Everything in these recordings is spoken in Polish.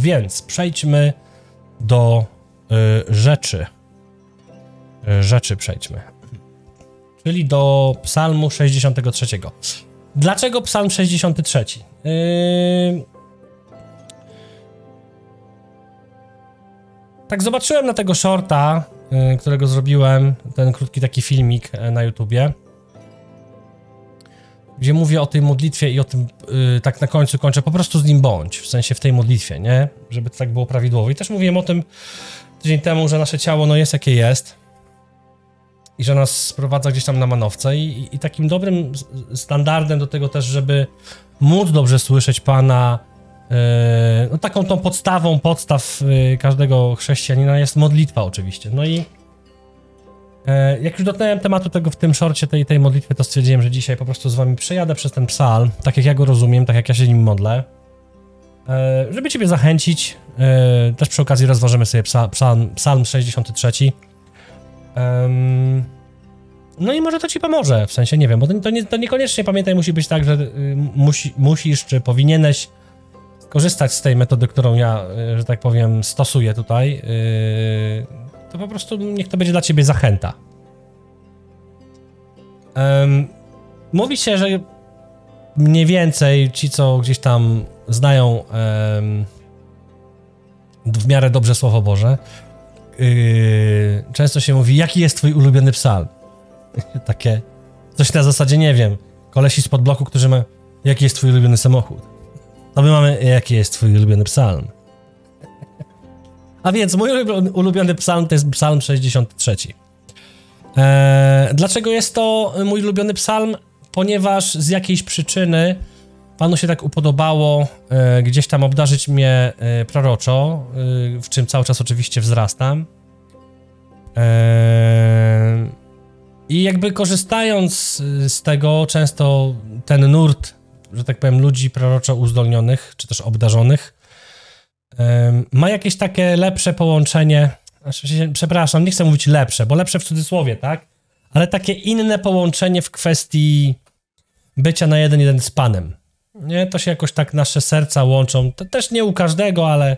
Więc przejdźmy do y, rzeczy. Y, rzeczy przejdźmy. Czyli do Psalmu 63. Dlaczego Psalm 63? Yy... Tak zobaczyłem na tego shorta, yy, którego zrobiłem, ten krótki taki filmik e, na YouTubie, gdzie mówię o tej modlitwie i o tym, yy, tak na końcu kończę, po prostu z nim bądź, w sensie w tej modlitwie, nie? Żeby to tak było prawidłowo. I też mówiłem o tym tydzień temu, że nasze ciało no jest jakie jest i że nas sprowadza gdzieś tam na manowce i, i takim dobrym standardem do tego też, żeby móc dobrze słyszeć Pana, yy, no taką tą podstawą podstaw yy, każdego chrześcijanina jest modlitwa oczywiście. No i jak już dotknąłem tematu tego w tym szorcie, tej, tej modlitwy, to stwierdziłem, że dzisiaj po prostu z wami przejadę przez ten psalm, tak jak ja go rozumiem, tak jak ja się nim modlę, yy, żeby ciebie zachęcić. Yy, też przy okazji rozważymy sobie psa, psalm, psalm 63. Em, no i może to ci pomoże, w sensie nie wiem, bo to, nie, to niekoniecznie pamiętaj, musi być tak, że y, musi, musisz czy powinieneś korzystać z tej metody, którą ja, y, że tak powiem, stosuję tutaj. To po prostu niech to będzie dla ciebie zachęta. Em, mówi się, że mniej więcej ci, co gdzieś tam znają em, w miarę dobrze Słowo Boże, Yy, często się mówi, jaki jest twój ulubiony psalm? Takie coś na zasadzie, nie wiem, kolesi spod bloku, którzy ma, jaki jest twój ulubiony samochód? To my mamy, jaki jest twój ulubiony psalm? A więc mój ulubiony, psalm to jest psalm 63. Eee, dlaczego jest to mój ulubiony psalm? Ponieważ z jakiejś przyczyny Panu się tak upodobało e, gdzieś tam obdarzyć mnie e, proroczo, e, w czym cały czas oczywiście wzrastam. E, I jakby korzystając z tego, często ten nurt, że tak powiem, ludzi proroczo uzdolnionych, czy też obdarzonych, ma jakieś takie lepsze połączenie. znaczy Przepraszam, nie chcę mówić lepsze, bo lepsze w cudzysłowie, tak? Ale takie inne połączenie w kwestii bycia na jeden jeden z Panem. Nie, to się jakoś tak nasze serca łączą. To też nie u każdego, ale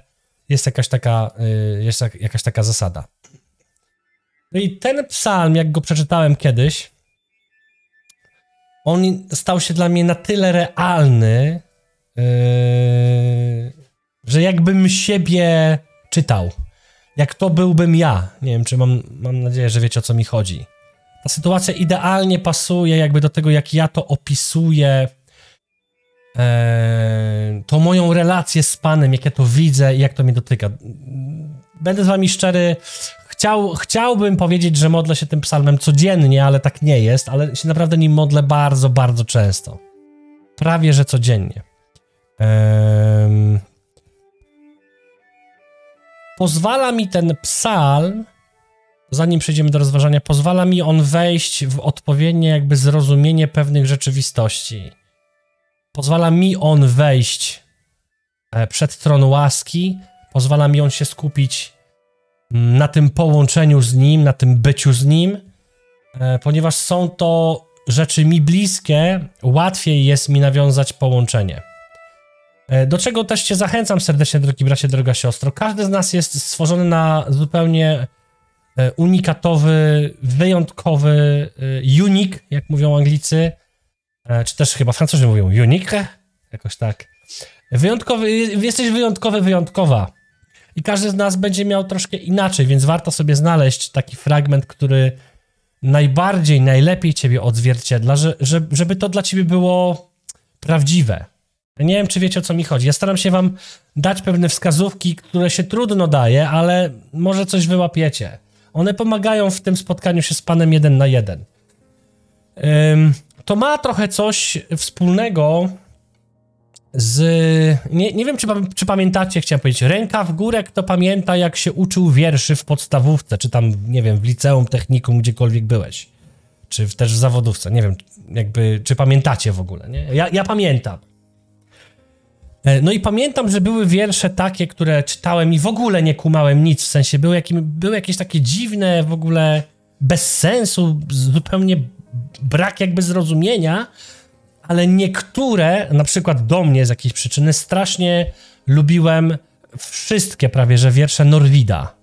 jest jakaś taka, y, jest jak- jakaś taka zasada. No i ten psalm, jak go przeczytałem kiedyś, on stał się dla mnie na tyle realny, yy, że jakbym siebie czytał. Jak to byłbym ja. Nie wiem, czy mam, mam nadzieję, że wiecie o co mi chodzi. Ta sytuacja idealnie pasuje jakby do tego, jak ja to opisuję, Eee, to moją relację z Panem, jak ja to widzę i jak to mnie dotyka. Będę z wami szczery, chciał, chciałbym powiedzieć, że modlę się tym psalmem codziennie, ale tak nie jest, ale się naprawdę nim modlę bardzo, bardzo często. Prawie, że codziennie. Ehm, pozwala mi ten psalm, zanim przejdziemy do rozważania, pozwala mi on wejść w odpowiednie jakby zrozumienie pewnych rzeczywistości pozwala mi on wejść e, przed tron łaski, pozwala mi on się skupić mm, na tym połączeniu z nim, na tym byciu z nim, e, ponieważ są to rzeczy mi bliskie, łatwiej jest mi nawiązać połączenie. E, Do czego też Cię zachęcam serdecznie, drogi bracie, droga siostro. Każdy z nas jest stworzony na zupełnie e, unikatowy, wyjątkowy, e, unique, jak mówią Anglicy, czy też chyba Francuzi mówią unique, jakoś tak. Wyjątkowy, jesteś wyjątkowy, wyjątkowa. I każdy z nas będzie miał troszkę inaczej, więc warto sobie znaleźć taki fragment, który najbardziej, najlepiej ciebie odzwierciedla, że, żeby to dla ciebie było prawdziwe. Nie wiem, czy wiecie o co mi chodzi. Ja staram się wam dać pewne wskazówki, które się trudno daje, ale może coś wyłapiecie. One pomagają w tym spotkaniu się z Panem jeden na jeden. To ma trochę coś wspólnego z. Nie, nie wiem, czy, czy pamiętacie, chciałem powiedzieć, ręka w górę, kto pamięta, jak się uczył wierszy w podstawówce, czy tam, nie wiem, w liceum, technikum, gdziekolwiek byłeś. Czy też w zawodówce. Nie wiem, jakby, czy pamiętacie w ogóle, nie? Ja, ja pamiętam. E, No i pamiętam, że były wiersze takie, które czytałem i w ogóle nie kumałem nic, w sensie były, jakim, były jakieś takie dziwne, w ogóle bez sensu, zupełnie brak jakby zrozumienia, ale niektóre, na przykład do mnie z jakiejś przyczyny, strasznie lubiłem wszystkie prawie, że wiersze Norwida.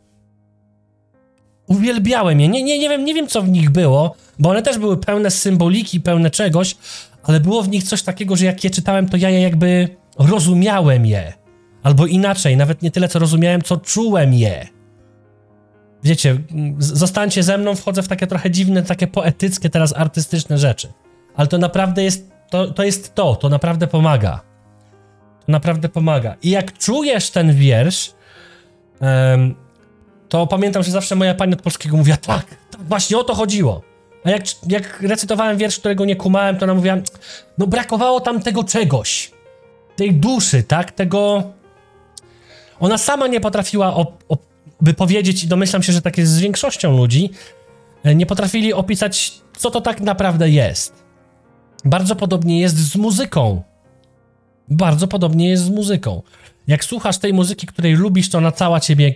Uwielbiałem je. Nie, nie, nie, wiem, nie wiem, co w nich było, bo one też były pełne symboliki, pełne czegoś, ale było w nich coś takiego, że jak je czytałem, to ja je jakby rozumiałem je. Albo inaczej, nawet nie tyle, co rozumiałem, co czułem je. Wiecie, zostańcie ze mną, wchodzę w takie trochę dziwne, takie poetyckie, teraz artystyczne rzeczy. Ale to naprawdę jest to, to jest to, to naprawdę pomaga. To naprawdę pomaga. I jak czujesz ten wiersz, em, to pamiętam, że zawsze moja pani od polskiego mówiła, tak, tak, właśnie o to chodziło. A jak, jak recytowałem wiersz, którego nie kumałem, to ona mówiła, no brakowało tam tego czegoś. Tej duszy, tak, tego... Ona sama nie potrafiła op- op- wypowiedzieć i domyślam się, że tak jest z większością ludzi, e, nie potrafili opisać, co to tak naprawdę jest. Bardzo podobnie jest z muzyką. Bardzo podobnie jest z muzyką. Jak słuchasz tej muzyki, której lubisz, to ona cała ciebie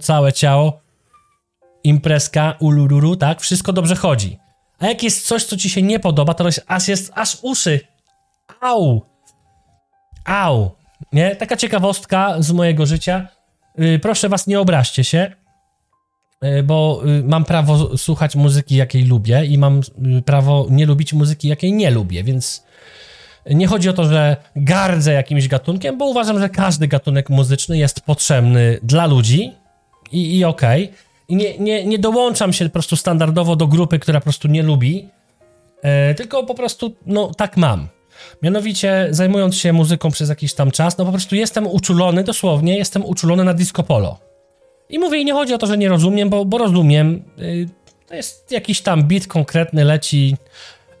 całe ciało, imprezka, ulururu, tak? Wszystko dobrze chodzi. A jak jest coś, co ci się nie podoba, to aż jest aż uszy. Au! Au! Nie? Taka ciekawostka z mojego życia. Yy, proszę was, nie obraźcie się, yy, bo yy, mam prawo słuchać muzyki, jakiej lubię i mam prawo nie lubić muzyki, jakiej nie lubię, więc nie chodzi o to, że gardzę jakimś gatunkiem, bo uważam, że każdy gatunek muzyczny jest potrzebny dla ludzi i, i okej. I nie, nie, nie dołączam się po prostu standardowo do grupy, która po prostu nie lubi, e, tylko po prostu, no tak mam. Mianowicie, zajmując się muzyką przez jakiś tam czas, no po prostu jestem uczulony, dosłownie, jestem uczulony na disco polo. I mówię, i nie chodzi o to, że nie rozumiem, bo, bo rozumiem. Y, to jest jakiś tam beat konkretny, leci,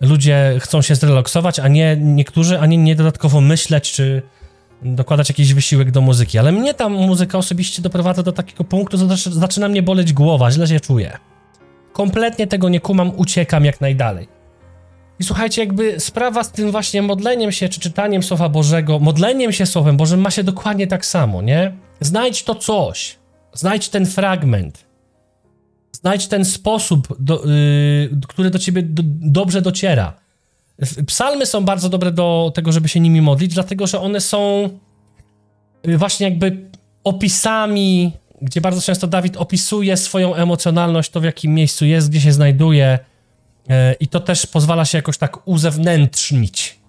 ludzie chcą się zrelaksować, a nie niektórzy, ani nie dodatkowo myśleć, czy dokładać jakiś wysiłek do muzyki. Ale mnie ta muzyka osobiście doprowadza do takiego punktu, że zaczy- zaczyna mnie boleć głowa, źle się czuję. Kompletnie tego nie kumam, uciekam jak najdalej. I słuchajcie, jakby sprawa z tym właśnie modleniem się, czy czytaniem Słowa Bożego, modleniem się Słowem Bożym ma się dokładnie tak samo, nie? Znajdź to coś, znajdź ten fragment, znajdź ten sposób, do, yy, który do ciebie do, dobrze dociera. Psalmy są bardzo dobre do tego, żeby się nimi modlić, dlatego że one są y, właśnie jakby opisami, gdzie bardzo często Dawid opisuje swoją emocjonalność, to w jakim miejscu jest, gdzie się znajduje i to też pozwala się jakoś tak uzewnętrznić.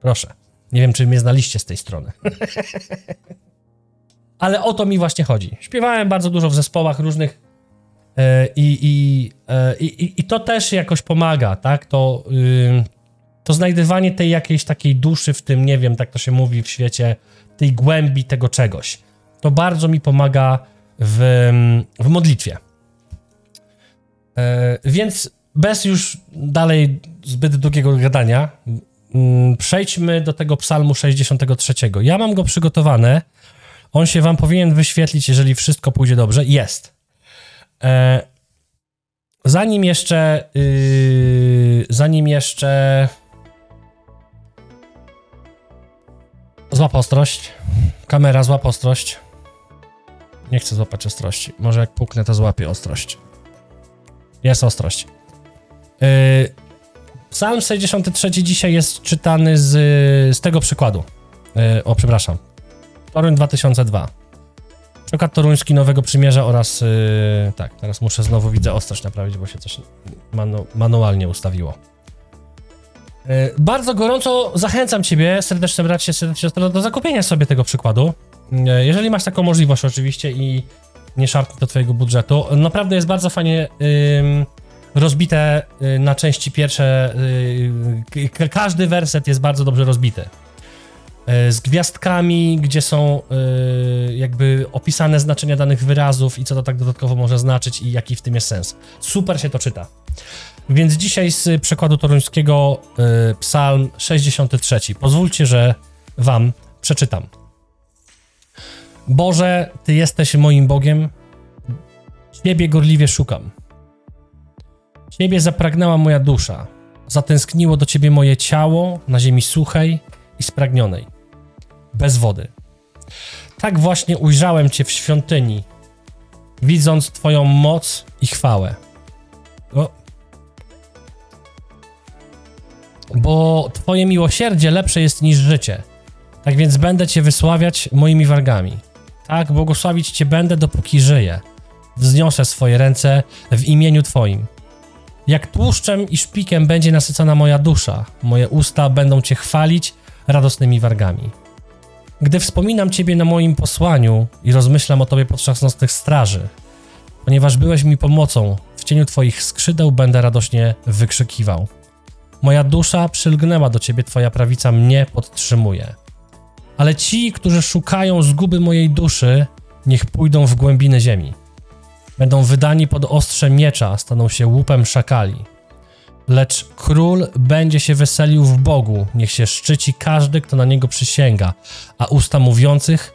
Proszę. Nie wiem, czy mnie znaliście z tej strony. Ale o to mi właśnie chodzi. Śpiewałem bardzo dużo w zespołach różnych e, i, e, i, i, i to też jakoś pomaga, tak? To, ym, to znajdywanie tej jakiejś takiej duszy w tym, nie wiem, tak to się mówi w świecie, tej głębi tego czegoś. To bardzo mi pomaga w, w modlitwie. E, więc bez już dalej zbyt długiego gadania, mm, przejdźmy do tego psalmu 63. Ja mam go przygotowane. On się wam powinien wyświetlić, jeżeli wszystko pójdzie dobrze. Jest. E, zanim jeszcze. Yy, zanim jeszcze. Złap ostrość. Kamera, złap ostrość. Nie chcę złapać ostrości. Może jak puknę, to złapię ostrość. Jest ostrość. Yy, Psalm 63 dzisiaj jest czytany z, z tego przykładu. Yy, o, przepraszam. Toruń 2002. Przykład toruński Nowego Przymierza oraz... Yy, tak, teraz muszę znowu widzę ostrość naprawić, bo się coś manu, manualnie ustawiło. Yy, bardzo gorąco zachęcam Ciebie, serdeczne bracie, serdeczne siostro, do zakupienia sobie tego przykładu. Jeżeli masz taką możliwość oczywiście i nie szarpnie do Twojego budżetu. Naprawdę jest bardzo fajnie rozbite y, na części pierwsze. y, każdy werset jest bardzo dobrze rozbity. Y, z gwiazdkami, gdzie są jakby opisane znaczenia danych wyrazów i co to tak dodatkowo może znaczyć i jaki w tym jest sens. Super się to czyta. Więc dzisiaj z przekładu toruńskiego Psalm 63. Pozwólcie, że Wam przeczytam. Boże, Ty jesteś moim Bogiem. Ciebie gorliwie szukam. Ciebie zapragnęła moja dusza. Zatęskniło do Ciebie moje ciało na ziemi suchej i spragnionej, bez wody. Tak właśnie ujrzałem Cię w świątyni, widząc Twoją moc i chwałę. O. Bo Twoje miłosierdzie lepsze jest niż życie. Tak więc będę Cię wysławiać moimi wargami. Tak, błogosławić Cię będę, dopóki żyję. Wzniosę swoje ręce w imieniu Twoim. Jak tłuszczem i szpikiem będzie nasycona moja dusza, moje usta będą Cię chwalić radosnymi wargami. Gdy wspominam Ciebie na moim posłaniu i rozmyślam o Tobie podczas nocnych straży, ponieważ byłeś mi pomocą, w cieniu Twoich skrzydeł będę radośnie wykrzykiwał. Moja dusza przylgnęła do Ciebie, Twoja prawica mnie podtrzymuje. Ale ci, którzy szukają zguby mojej duszy, niech pójdą w głębiny ziemi. Będą wydani pod ostrze miecza, staną się łupem szakali. Lecz król będzie się weselił w Bogu, niech się szczyci każdy, kto na niego przysięga, a usta mówiących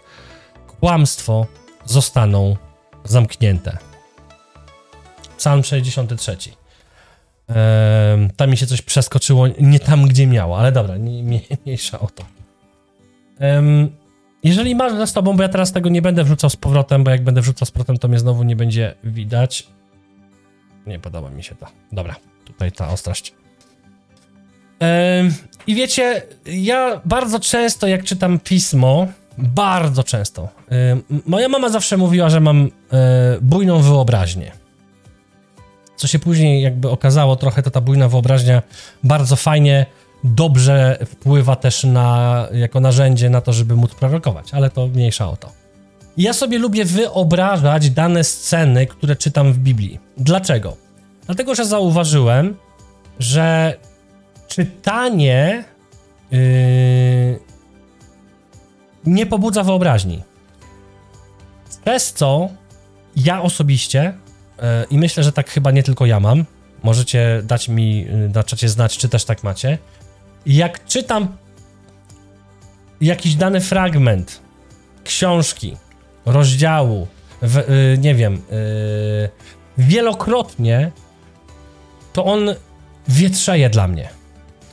kłamstwo zostaną zamknięte. Psalm 63. Ehm, tam mi się coś przeskoczyło, nie tam, gdzie miało, ale dobra, nie, mniejsza o to. Jeżeli masz ze sobą, bo ja teraz tego nie będę wrzucał z powrotem, bo jak będę wrzucał z powrotem, to mnie znowu nie będzie widać. Nie podoba mi się to. Dobra, tutaj ta ostrość. I wiecie, ja bardzo często, jak czytam pismo, bardzo często, moja mama zawsze mówiła, że mam y, bujną wyobraźnię. Co się później jakby okazało, trochę to ta bujna wyobraźnia bardzo fajnie, dobrze wpływa też na, jako narzędzie na to, żeby móc prorokować, ale to mniejsza o to. Ja sobie lubię wyobrażać dane sceny, które czytam w Biblii. Dlaczego? Dlatego, że zauważyłem, że czytanie yy, nie pobudza wyobraźni. Przez co ja osobiście, yy, i myślę, że tak chyba nie tylko ja mam, możecie dać mi yy, na czacie znać, czy też tak macie, jak czytam jakiś dany fragment książki, rozdziału, w, yy, nie wiem, yy, wielokrotnie, to on wietrzeje dla mnie.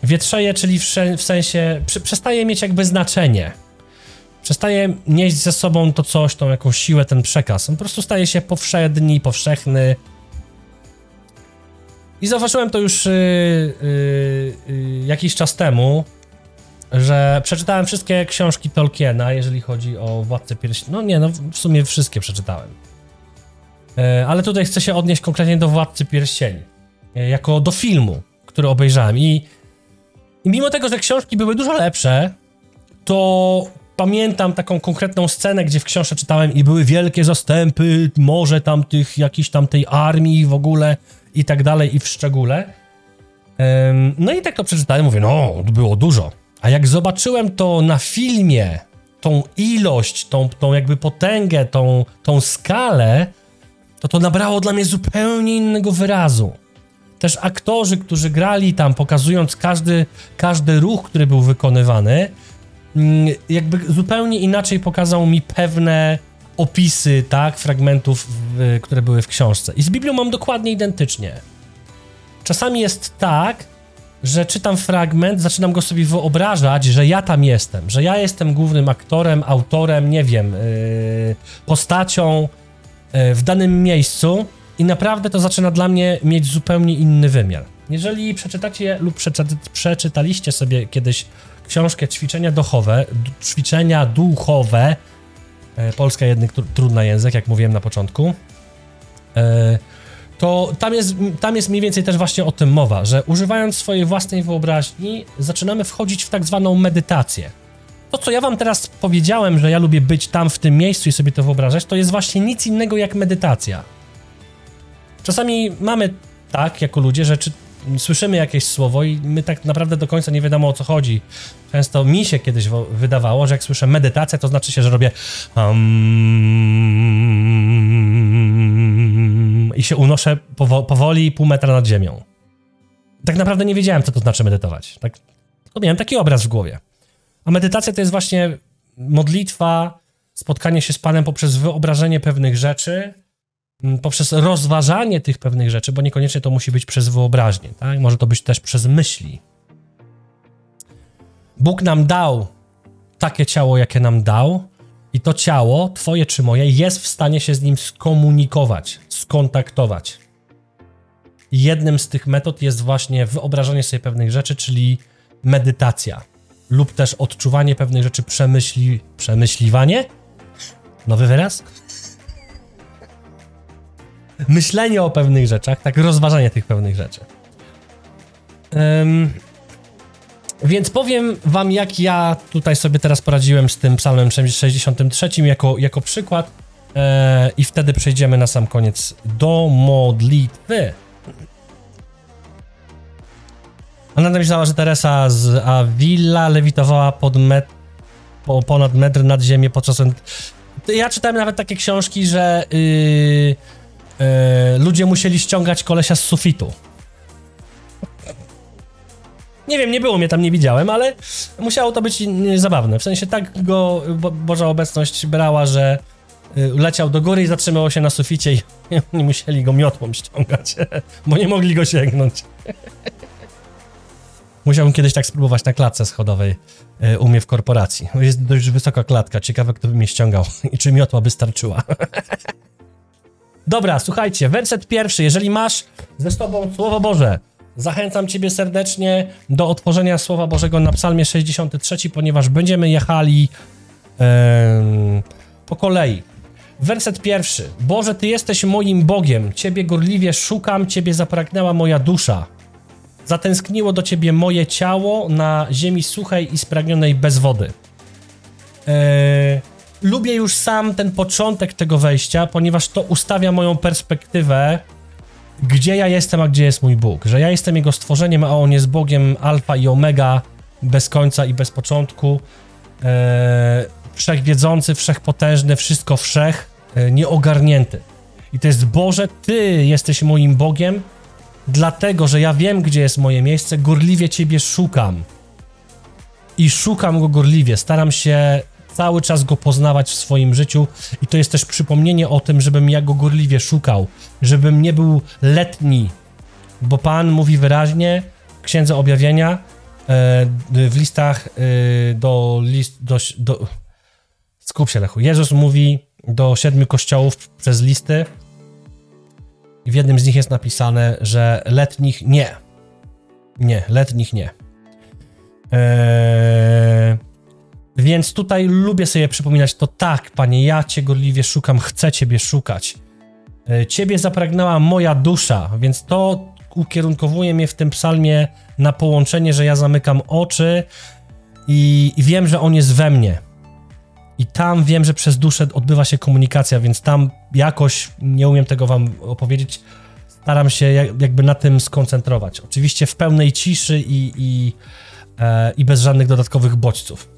Wietrzeje, czyli w, w sensie przy, przestaje mieć jakby znaczenie. Przestaje nieść ze sobą to coś, tą jakąś siłę, ten przekaz. On po prostu staje się powszedni, powszechny. I zauważyłem to już yy, yy, jakiś czas temu, że przeczytałem wszystkie książki Tolkiena, jeżeli chodzi o Władcę Pierścieni. No nie, no w sumie wszystkie przeczytałem. Yy, ale tutaj chcę się odnieść konkretnie do Władcy Pierścieni. Yy, jako do filmu, który obejrzałem. I, I mimo tego, że książki były dużo lepsze, to pamiętam taką konkretną scenę, gdzie w książce czytałem i były wielkie zastępy, może tam tych, jakiejś tam tej armii w ogóle i tak dalej i w szczególe. No i tak to przeczytałem, mówię, no, było dużo. A jak zobaczyłem to na filmie, tą ilość, tą, tą jakby potęgę, tą, tą skalę, to to nabrało dla mnie zupełnie innego wyrazu. Też aktorzy, którzy grali tam, pokazując każdy, każdy ruch, który był wykonywany, jakby zupełnie inaczej pokazał mi pewne opisy, tak, fragmentów, w, które były w książce. I z Biblią mam dokładnie identycznie. Czasami jest tak, że czytam fragment, zaczynam go sobie wyobrażać, że ja tam jestem, że ja jestem głównym aktorem, autorem, nie wiem, yy, postacią yy, w danym miejscu i naprawdę to zaczyna dla mnie mieć zupełnie inny wymiar. Jeżeli przeczytacie lub przeczy, przeczytaliście sobie kiedyś książkę Ćwiczenia duchowe, ćwiczenia duchowe, polska jednak trudny język, jak mówiłem na początku, e, to tam jest, tam jest mniej więcej też właśnie o tym mowa, że używając swojej własnej wyobraźni zaczynamy wchodzić w tak zwaną medytację. To, co ja wam teraz powiedziałem, że ja lubię być tam w tym miejscu i sobie to wyobrażać, to jest właśnie nic innego jak medytacja. Czasami mamy tak, jako ludzie, że czy, słyszymy jakieś słowo i my tak naprawdę do końca nie wiadomo o co chodzi. Często mi się kiedyś wydawało, że jak słyszę medytacja, to znaczy się, że robię um, i się unoszę powo powoli pół metra nad ziemią. Tak naprawdę nie wiedziałem, co to znaczy medytować. Tak, to miałem taki obraz w głowie. A medytacja to jest właśnie modlitwa, spotkanie się z Panem poprzez wyobrażenie pewnych rzeczy, poprzez rozważanie tych pewnych rzeczy, bo niekoniecznie to musi być przez wyobraźnię, tak? Może to być też przez myśli. Bóg nam dał takie ciało, jakie nam dał, i to ciało, twoje czy moje, jest w stanie się z nim skomunikować, skontaktować. I jednym z tych metod jest właśnie wyobrażanie sobie pewnych rzeczy, czyli medytacja. lub też odczuwanie pewnych rzeczy, przemyśli, przemyśliwanie? Nowy wyraz? Myślenie o pewnych rzeczach, tak, rozważanie tych pewnych rzeczy. Ym, więc powiem wam, jak ja tutaj sobie teraz poradziłem z tym psalmem 63 jako, jako przykład e, i wtedy przejdziemy na sam koniec do modlitwy. Ona myślała, że Teresa z Avila lewitowała pod met, po, ponad metr nad ziemię podczas... Ja czytałem nawet takie książki, że yy, yy, ludzie musieli ściągać kolesia z sufitu. Nie wiem, nie było mnie tam, nie widziałem, ale musiało to być yy, zabawne. W sensie tak go Bo Boża obecność brała, że yy, leciał do góry i zatrzymywał się na suficie i nie musieli go miotłą ściągać, bo nie mogli go sięgnąć. Musiałbym kiedyś tak spróbować na klatce schodowej y, u mnie w korporacji. Jest dość wysoka klatka, ciekawe kto by mnie ściągał i czy miotła by starczyła. Dobra, słuchajcie, werset pierwszy. Jeżeli masz ze sobą Słowo Boże, zachęcam Ciebie serdecznie do otworzenia Słowa Bożego na Psalmie 63, ponieważ będziemy jechali po kolei. Werset pierwszy. Boże, Ty jesteś moim Bogiem, Ciebie gorliwie szukam, Ciebie zapragnęła moja dusza. Zatęskniło do ciebie moje ciało na ziemi suchej i spragnionej bez wody. Eee, lubię już sam ten początek tego wejścia, ponieważ to ustawia moją perspektywę, gdzie ja jestem, a gdzie jest mój Bóg. Że ja jestem Jego stworzeniem, a On jest Bogiem alfa i omega, bez końca i bez początku. Eee, wszechwiedzący, wszechpotężny, wszystko wszech, e, nieogarnięty. I to jest Boże, Ty jesteś moim Bogiem, dlatego że ja wiem, gdzie jest moje miejsce, gorliwie Ciebie szukam. I szukam go gorliwie, staram się cały czas go poznawać w swoim życiu i to jest też przypomnienie o tym, żebym ja go gorliwie szukał, żebym nie był letni, bo Pan mówi wyraźnie w Księdze Objawienia, e, w listach e, do list, do, do, skup się Lechu, Jezus mówi do siedmiu kościołów przez listy, i w jednym z nich jest napisane, że letnich nie. Nie, letnich nie. Eee, więc tutaj lubię sobie przypominać to tak, panie, ja cię gorliwie szukam, chcę ciebie szukać. Eee, ciebie zapragnęła moja dusza, więc to ukierunkowuje mnie w tym psalmie na połączenie, że ja zamykam oczy i, i wiem, że on jest we mnie. I tam wiem, że przez duszę odbywa się komunikacja, więc tam jakoś, nie umiem tego wam opowiedzieć, staram się jakby na tym skoncentrować. Oczywiście w pełnej ciszy i, i, e, i bez żadnych dodatkowych bodźców.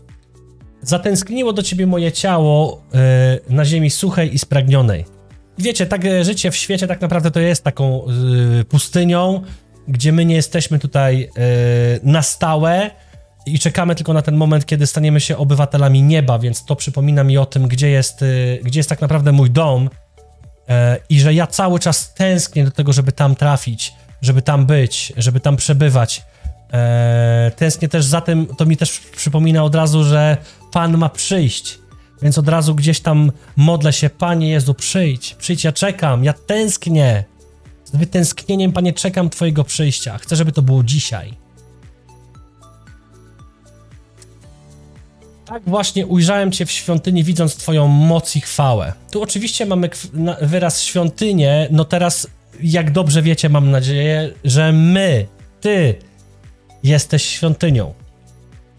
Zatęskniło do ciebie moje ciało e, na ziemi suchej i spragnionej. Wiecie, tak e, życie w świecie tak naprawdę to jest taką e, pustynią, gdzie my nie jesteśmy tutaj e, na stałe, i czekamy tylko na ten moment, kiedy staniemy się obywatelami nieba, więc to przypomina mi o tym, gdzie jest, gdzie jest tak naprawdę mój dom i że ja cały czas tęsknię do tego, żeby tam trafić, żeby tam być, żeby tam przebywać. E, tęsknię też za tym, to mi też przypomina od razu, że Pan ma przyjść, więc od razu gdzieś tam modlę się, Panie Jezu, przyjdź, przyjdź, ja czekam, ja tęsknię. Z wytęsknieniem, Panie, czekam Twojego przyjścia. Chcę, żeby to było dzisiaj. Tak właśnie ujrzałem Cię w świątyni, widząc Twoją moc i chwałę. Tu oczywiście mamy wyraz świątynię, no teraz, jak dobrze wiecie, mam nadzieję, że my, Ty, jesteś świątynią.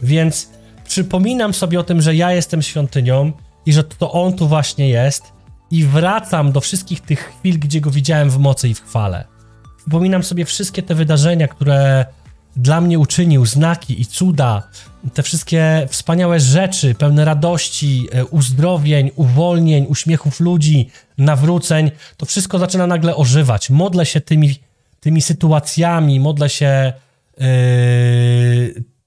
Więc przypominam sobie o tym, że ja jestem świątynią i że to On tu właśnie jest i wracam do wszystkich tych chwil, gdzie Go widziałem w mocy i w chwale. Przypominam sobie wszystkie te wydarzenia, które dla mnie uczynił, znaki i cuda, te wszystkie wspaniałe rzeczy, pełne radości, e, uzdrowień, uwolnień, uśmiechów ludzi, nawróceń, to wszystko zaczyna nagle ożywać. Modlę się tymi, tymi sytuacjami, modlę się. Yy,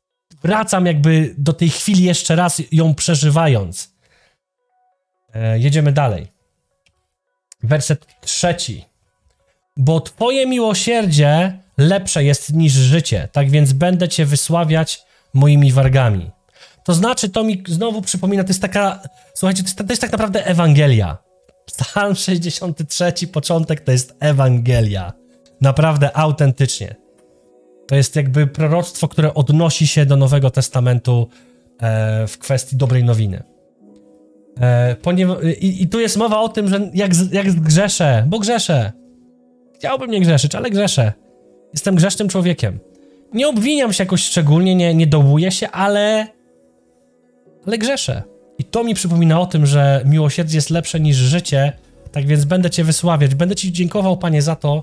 wracam jakby do tej chwili jeszcze raz, ją przeżywając. Yy, jedziemy dalej. Werset trzeci. Bo Twoje miłosierdzie lepsze jest niż życie, tak więc będę Cię wysławiać moimi wargami. To znaczy, to mi znowu przypomina, to jest taka, słuchajcie, to jest, to jest tak naprawdę Ewangelia. Psalm 63, początek to jest Ewangelia. Naprawdę autentycznie. To jest jakby proroctwo, które odnosi się do Nowego Testamentu e, w kwestii dobrej nowiny. E, i, I tu jest mowa o tym, że jak, jak grzeszę, bo grzeszę. Chciałbym nie grzeszyć, ale grzeszę. Jestem grzesznym człowiekiem. Nie obwiniam się jakoś szczególnie, nie, nie dołuję się, ale. Ale grzeszę. I to mi przypomina o tym, że miłosierdzie jest lepsze niż życie, tak więc będę Cię wysławiać. Będę Ci dziękował, Panie, za to,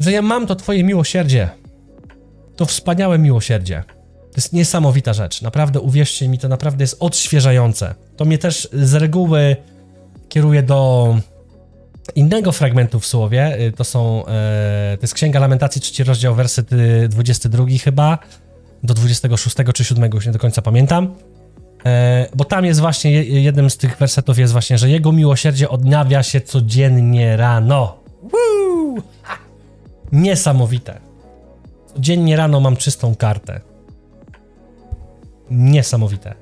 że ja mam to Twoje miłosierdzie. To wspaniałe miłosierdzie. To jest niesamowita rzecz. Naprawdę, uwierzcie mi, to naprawdę jest odświeżające. To mnie też z reguły kieruje do innego fragmentu w słowie. Y, To są, e, to jest Księga Lamentacji, trzeci rozdział, werset y, 22 chyba, do 26 czy 7, już nie do końca pamiętam. E, bo tam jest właśnie, je- jednym z tych wersetów jest właśnie, że jego miłosierdzie odnawia się codziennie rano. Woo! Niesamowite. Codziennie rano mam czystą kartę. Niesamowite.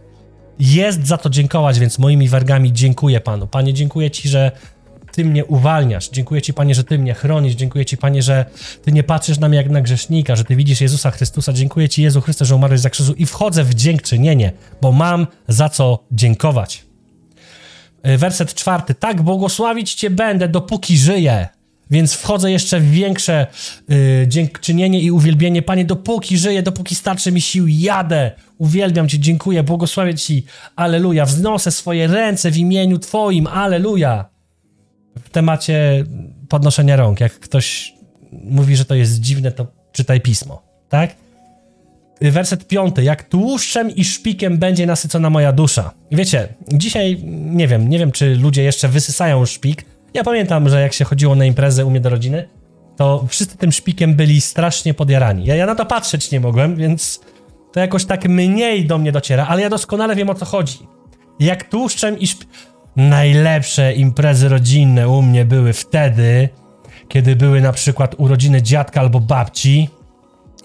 Jest za to dziękować, więc moimi wargami dziękuję Panu. Panie, dziękuję Ci, że Ty mnie uwalniasz. Dziękuję Ci, Panie, że Ty mnie chronisz. Dziękuję Ci, Panie, że Ty nie patrzysz na mnie jak na grzesznika, że Ty widzisz Jezusa Chrystusa. Dziękuję Ci, Jezu Chryste, że umarłeś za krzyżu i wchodzę w dziękczynienie, bo mam za co dziękować. Y, Werset czwarty. Tak błogosławić Cię będę, dopóki żyję. Więc wchodzę jeszcze w większe y, dziękczynienie i uwielbienie. Panie, dopóki żyję, dopóki starczy mi sił, jadę. Uwielbiam Cię, dziękuję, błogosławię Ci. Aleluja. Wznoszę swoje ręce w imieniu Twoim. Aleluja. W temacie podnoszenia rąk. Jak ktoś mówi, że to jest dziwne, to czytaj pismo. Tak? Werset piąty. Jak tłuszczem i szpikiem będzie nasycona moja dusza. Wiecie, dzisiaj nie wiem, nie wiem, czy ludzie jeszcze wysysają szpik. Ja pamiętam, że jak się chodziło na imprezę u mnie do rodziny, to wszyscy tym szpikiem byli strasznie podjarani. Ja, ja na to patrzeć nie mogłem, więc to jakoś tak mniej do mnie dociera, ale ja doskonale wiem o co chodzi. Jak tłuszczem i szp... Najlepsze imprezy rodzinne u mnie były wtedy, kiedy były na przykład urodziny dziadka albo babci,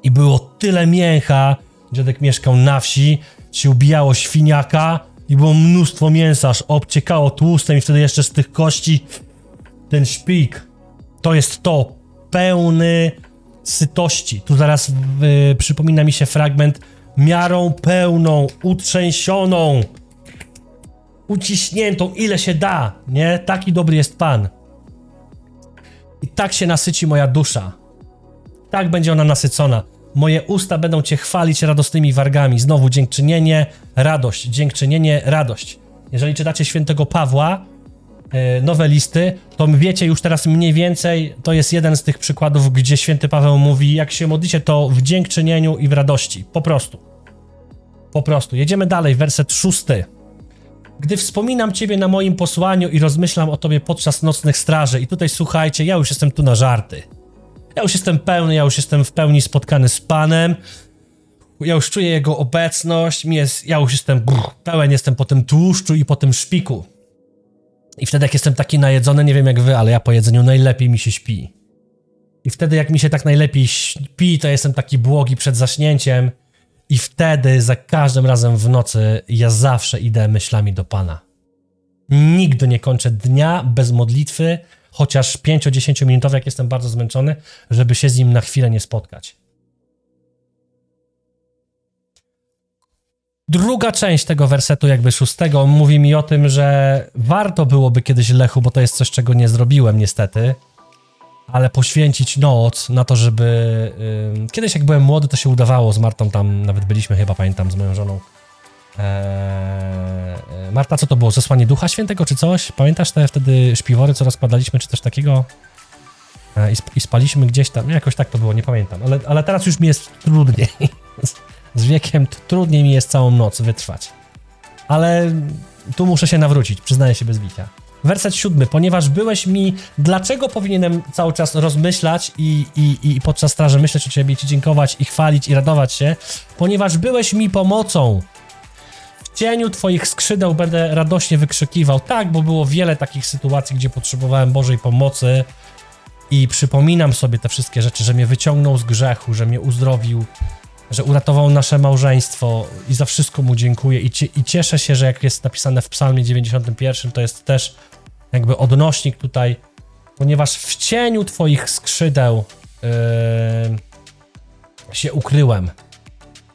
i było tyle mięcha. Dziadek mieszkał na wsi, się ubijało świniaka i było mnóstwo mięsa, aż obciekało tłustem i wtedy jeszcze z tych kości ten szpik. To jest to, pełny sytości. Tu zaraz y, przypomina mi się fragment miarą pełną, utrzęsioną, uciśniętą, ile się da, nie? Taki dobry jest Pan. I tak się nasyci moja dusza tak będzie ona nasycona. Moje usta będą Cię chwalić radosnymi wargami. Znowu dziękczynienie, radość, dziękczynienie, radość. Jeżeli czytacie świętego Pawła, nowe listy, to wiecie już teraz mniej więcej, to jest jeden z tych przykładów, gdzie święty Paweł mówi, jak się modlicie, to w dziękczynieniu i w radości. Po prostu. Po prostu. Jedziemy dalej, werset szósty. Gdy wspominam Ciebie na moim posłaniu i rozmyślam o Tobie podczas nocnych straży, i tutaj słuchajcie, ja już jestem tu na żarty. Ja już jestem pełny, ja już jestem w pełni spotkany z Panem. Ja już czuję Jego obecność, jest, ja już jestem brr, pełen, jestem po tym tłuszczu i po tym szpiku. I wtedy, jak jestem taki najedzony, nie wiem jak wy, ale ja po jedzeniu najlepiej mi się śpi. I wtedy, jak mi się tak najlepiej śpi, to jestem taki błogi przed zaśnięciem. I wtedy, za każdym razem w nocy, ja zawsze idę myślami do Pana. Nigdy nie kończę dnia bez modlitwy, chociaż 5-10 minutowy, jak jestem bardzo zmęczony, żeby się z nim na chwilę nie spotkać. Druga część tego wersetu, jakby szóstego, mówi mi o tym, że warto byłoby kiedyś Lechu, bo to jest coś, czego nie zrobiłem niestety, ale poświęcić noc na to, żeby... Kiedyś jak byłem młody, to się udawało z Martą, tam nawet byliśmy chyba, pamiętam, z moją żoną. Eee, Marta, co to było? Zesłanie Ducha Świętego czy coś? Pamiętasz te wtedy śpiwory, co rozkładaliśmy, czy coś takiego? E, I, I spaliśmy gdzieś tam, jakoś tak to było, nie pamiętam, ale, ale teraz już mi jest trudniej. Z, wiekiem trudniej mi jest całą noc wytrwać. Ale tu muszę się nawrócić, przyznaję się bez bicia. Werset siódmy. Ponieważ byłeś mi, dlaczego powinienem cały czas rozmyślać i, i, i podczas straży myśleć o ciebie, ci dziękować i chwalić i radować się? Ponieważ byłeś mi pomocą. W cieniu Twoich skrzydeł będę radośnie wykrzykiwał. Tak, bo było wiele takich sytuacji, gdzie potrzebowałem Bożej pomocy i przypominam sobie te wszystkie rzeczy, że mnie wyciągnął z grzechu, że mnie uzdrowił, że uratował nasze małżeństwo i za wszystko mu dziękuję i, i cieszę się, że jak jest napisane w psalmie 91, to jest też jakby odnośnik tutaj, ponieważ w cieniu Twoich skrzydeł yy, się ukryłem.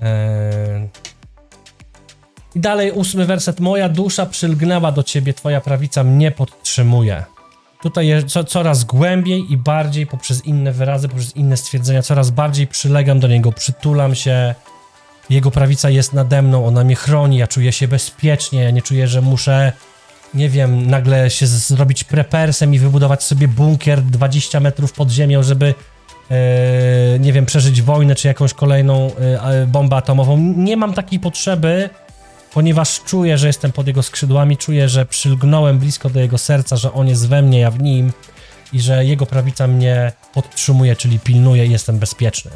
Eee... I dalej ósmy werset. Moja dusza przylgnęła do ciebie, twoja prawica mnie podtrzymuje. Tutaj co, coraz głębiej i bardziej poprzez inne wyrazy, poprzez inne stwierdzenia, coraz bardziej przylegam do niego, przytulam się. Jego prawica jest nade mną, ona mnie chroni, ja czuję się bezpiecznie, ja nie czuję, że muszę, nie wiem, nagle się zrobić prepersem i wybudować sobie bunkier 20 metrów pod ziemią, żeby, e, nie wiem, przeżyć wojnę czy jakąś kolejną e, bombę atomową. Nie mam takiej potrzeby, ponieważ czuję, że jestem pod jego skrzydłami, czuję, że przylgnąłem blisko do jego serca, że on jest we mnie, ja w nim i że jego prawica mnie podtrzymuje, czyli pilnuje i jestem bezpieczny.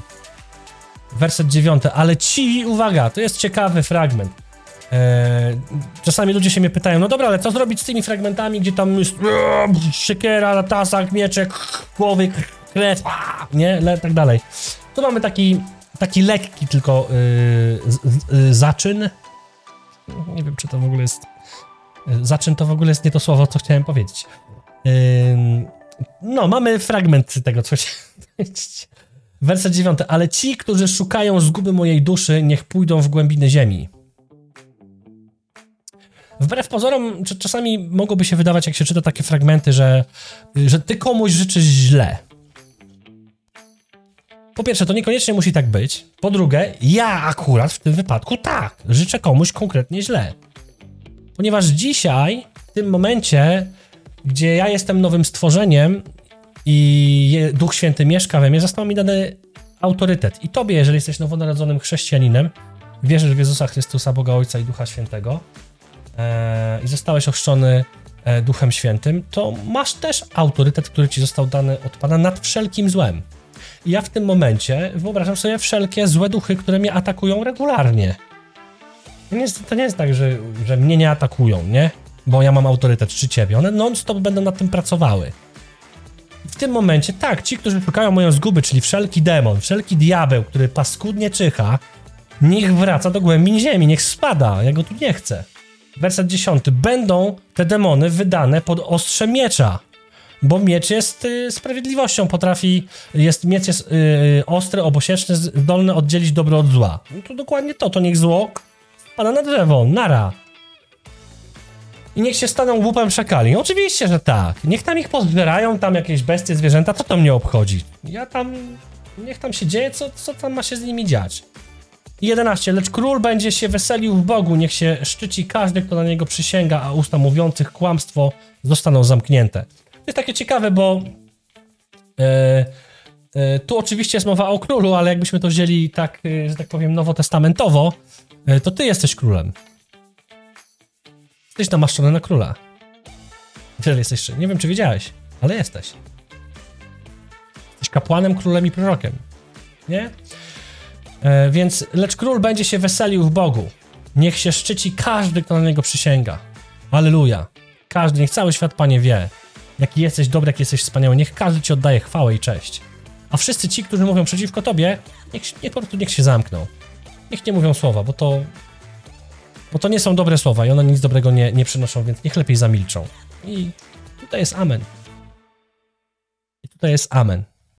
Werset dziewiąty, ale ci, uwaga, to jest ciekawy fragment. Eee, czasami ludzie się mnie pytają, no dobra, ale co zrobić z tymi fragmentami, gdzie tam jest eee, siekiera, tasak, mieczek, głowy, krew, nie, le, tak dalej. Tu mamy taki, taki lekki tylko yy, z, z, y, zaczyn. Nie wiem, czy to w ogóle jest... y, Zaczyn to w ogóle jest nie to słowo, co chciałem powiedzieć. No, mamy fragment tego, co chciałem powiedzieć. Werset dziewiąty. Ale ci, którzy szukają zguby mojej duszy, niech pójdą w głębiny ziemi. Wbrew pozorom, cz- czasami mogłoby się wydawać, jak się czyta takie fragmenty, że, że ty komuś życzysz źle. Po pierwsze, to niekoniecznie musi tak być. Po drugie, ja akurat w tym wypadku tak, życzę komuś konkretnie źle. Ponieważ dzisiaj, w tym momencie, gdzie ja jestem nowym stworzeniem i Duch Święty mieszka we mnie, został mi dany autorytet. I tobie, jeżeli jesteś nowonarodzonym chrześcijaninem, wierzysz w Jezusa Chrystusa, Boga Ojca i Ducha Świętego e, i zostałeś ochrzczony e, Duchem Świętym, to masz też autorytet, który ci został dany od Pana nad wszelkim złem. Ja w tym momencie wyobrażam sobie wszelkie złe duchy, które mnie atakują regularnie. To nie jest, to nie jest tak, że, że mnie nie atakują, nie? Bo ja mam autorytet, czy ciebie. One non-stop będą nad tym pracowały. W tym momencie, tak, ci, którzy szukają moją zguby, czyli wszelki demon, wszelki diabeł, który paskudnie czyha, niech wraca do głębin ziemi, niech spada, ja go tu nie chcę. Werset 10. Będą te demony wydane pod ostrze miecza, bo miecz jest y, sprawiedliwością, potrafi, jest, miecz jest y, ostry, obosieczny, zdolny oddzielić dobro od zła. No to dokładnie to, to niech zło spada na drzewo, nara. I niech się staną łupem szakali. Oczywiście, że tak. Niech tam ich pozbierają, tam jakieś bestie, zwierzęta, co to mnie obchodzi? Ja tam, niech tam się dzieje, co, co tam ma się z nimi dziać. I 11. Lecz król będzie się weselił w Bogu, niech się szczyci każdy, kto na niego przysięga, a usta mówiących kłamstwo zostaną zamknięte. To jest takie ciekawe, bo e, e, tu oczywiście jest mowa o królu, ale jakbyśmy to wzięli tak, e, że tak powiem, nowotestamentowo, to ty jesteś królem. Jesteś namaszczony na króla. Tyle jesteś, nie wiem czy wiedziałeś, ale jesteś. Jesteś kapłanem, królem i prorokiem. Nie? Więc, lecz król będzie się weselił w Bogu. Niech się szczyci każdy, kto na niego przysięga. Alleluja. Każdy, niech cały świat, Panie, wie, jaki jesteś dobry, jaki jesteś wspaniały. Niech każdy Ci oddaje chwałę i cześć. A wszyscy ci, którzy mówią przeciwko Tobie, niech, niech po prostu niech się zamkną. Niech nie mówią słowa, bo to, bo to nie są dobre słowa i one nic dobrego nie, nie przynoszą, więc niech lepiej zamilczą. I tutaj jest amen. I tutaj jest amen.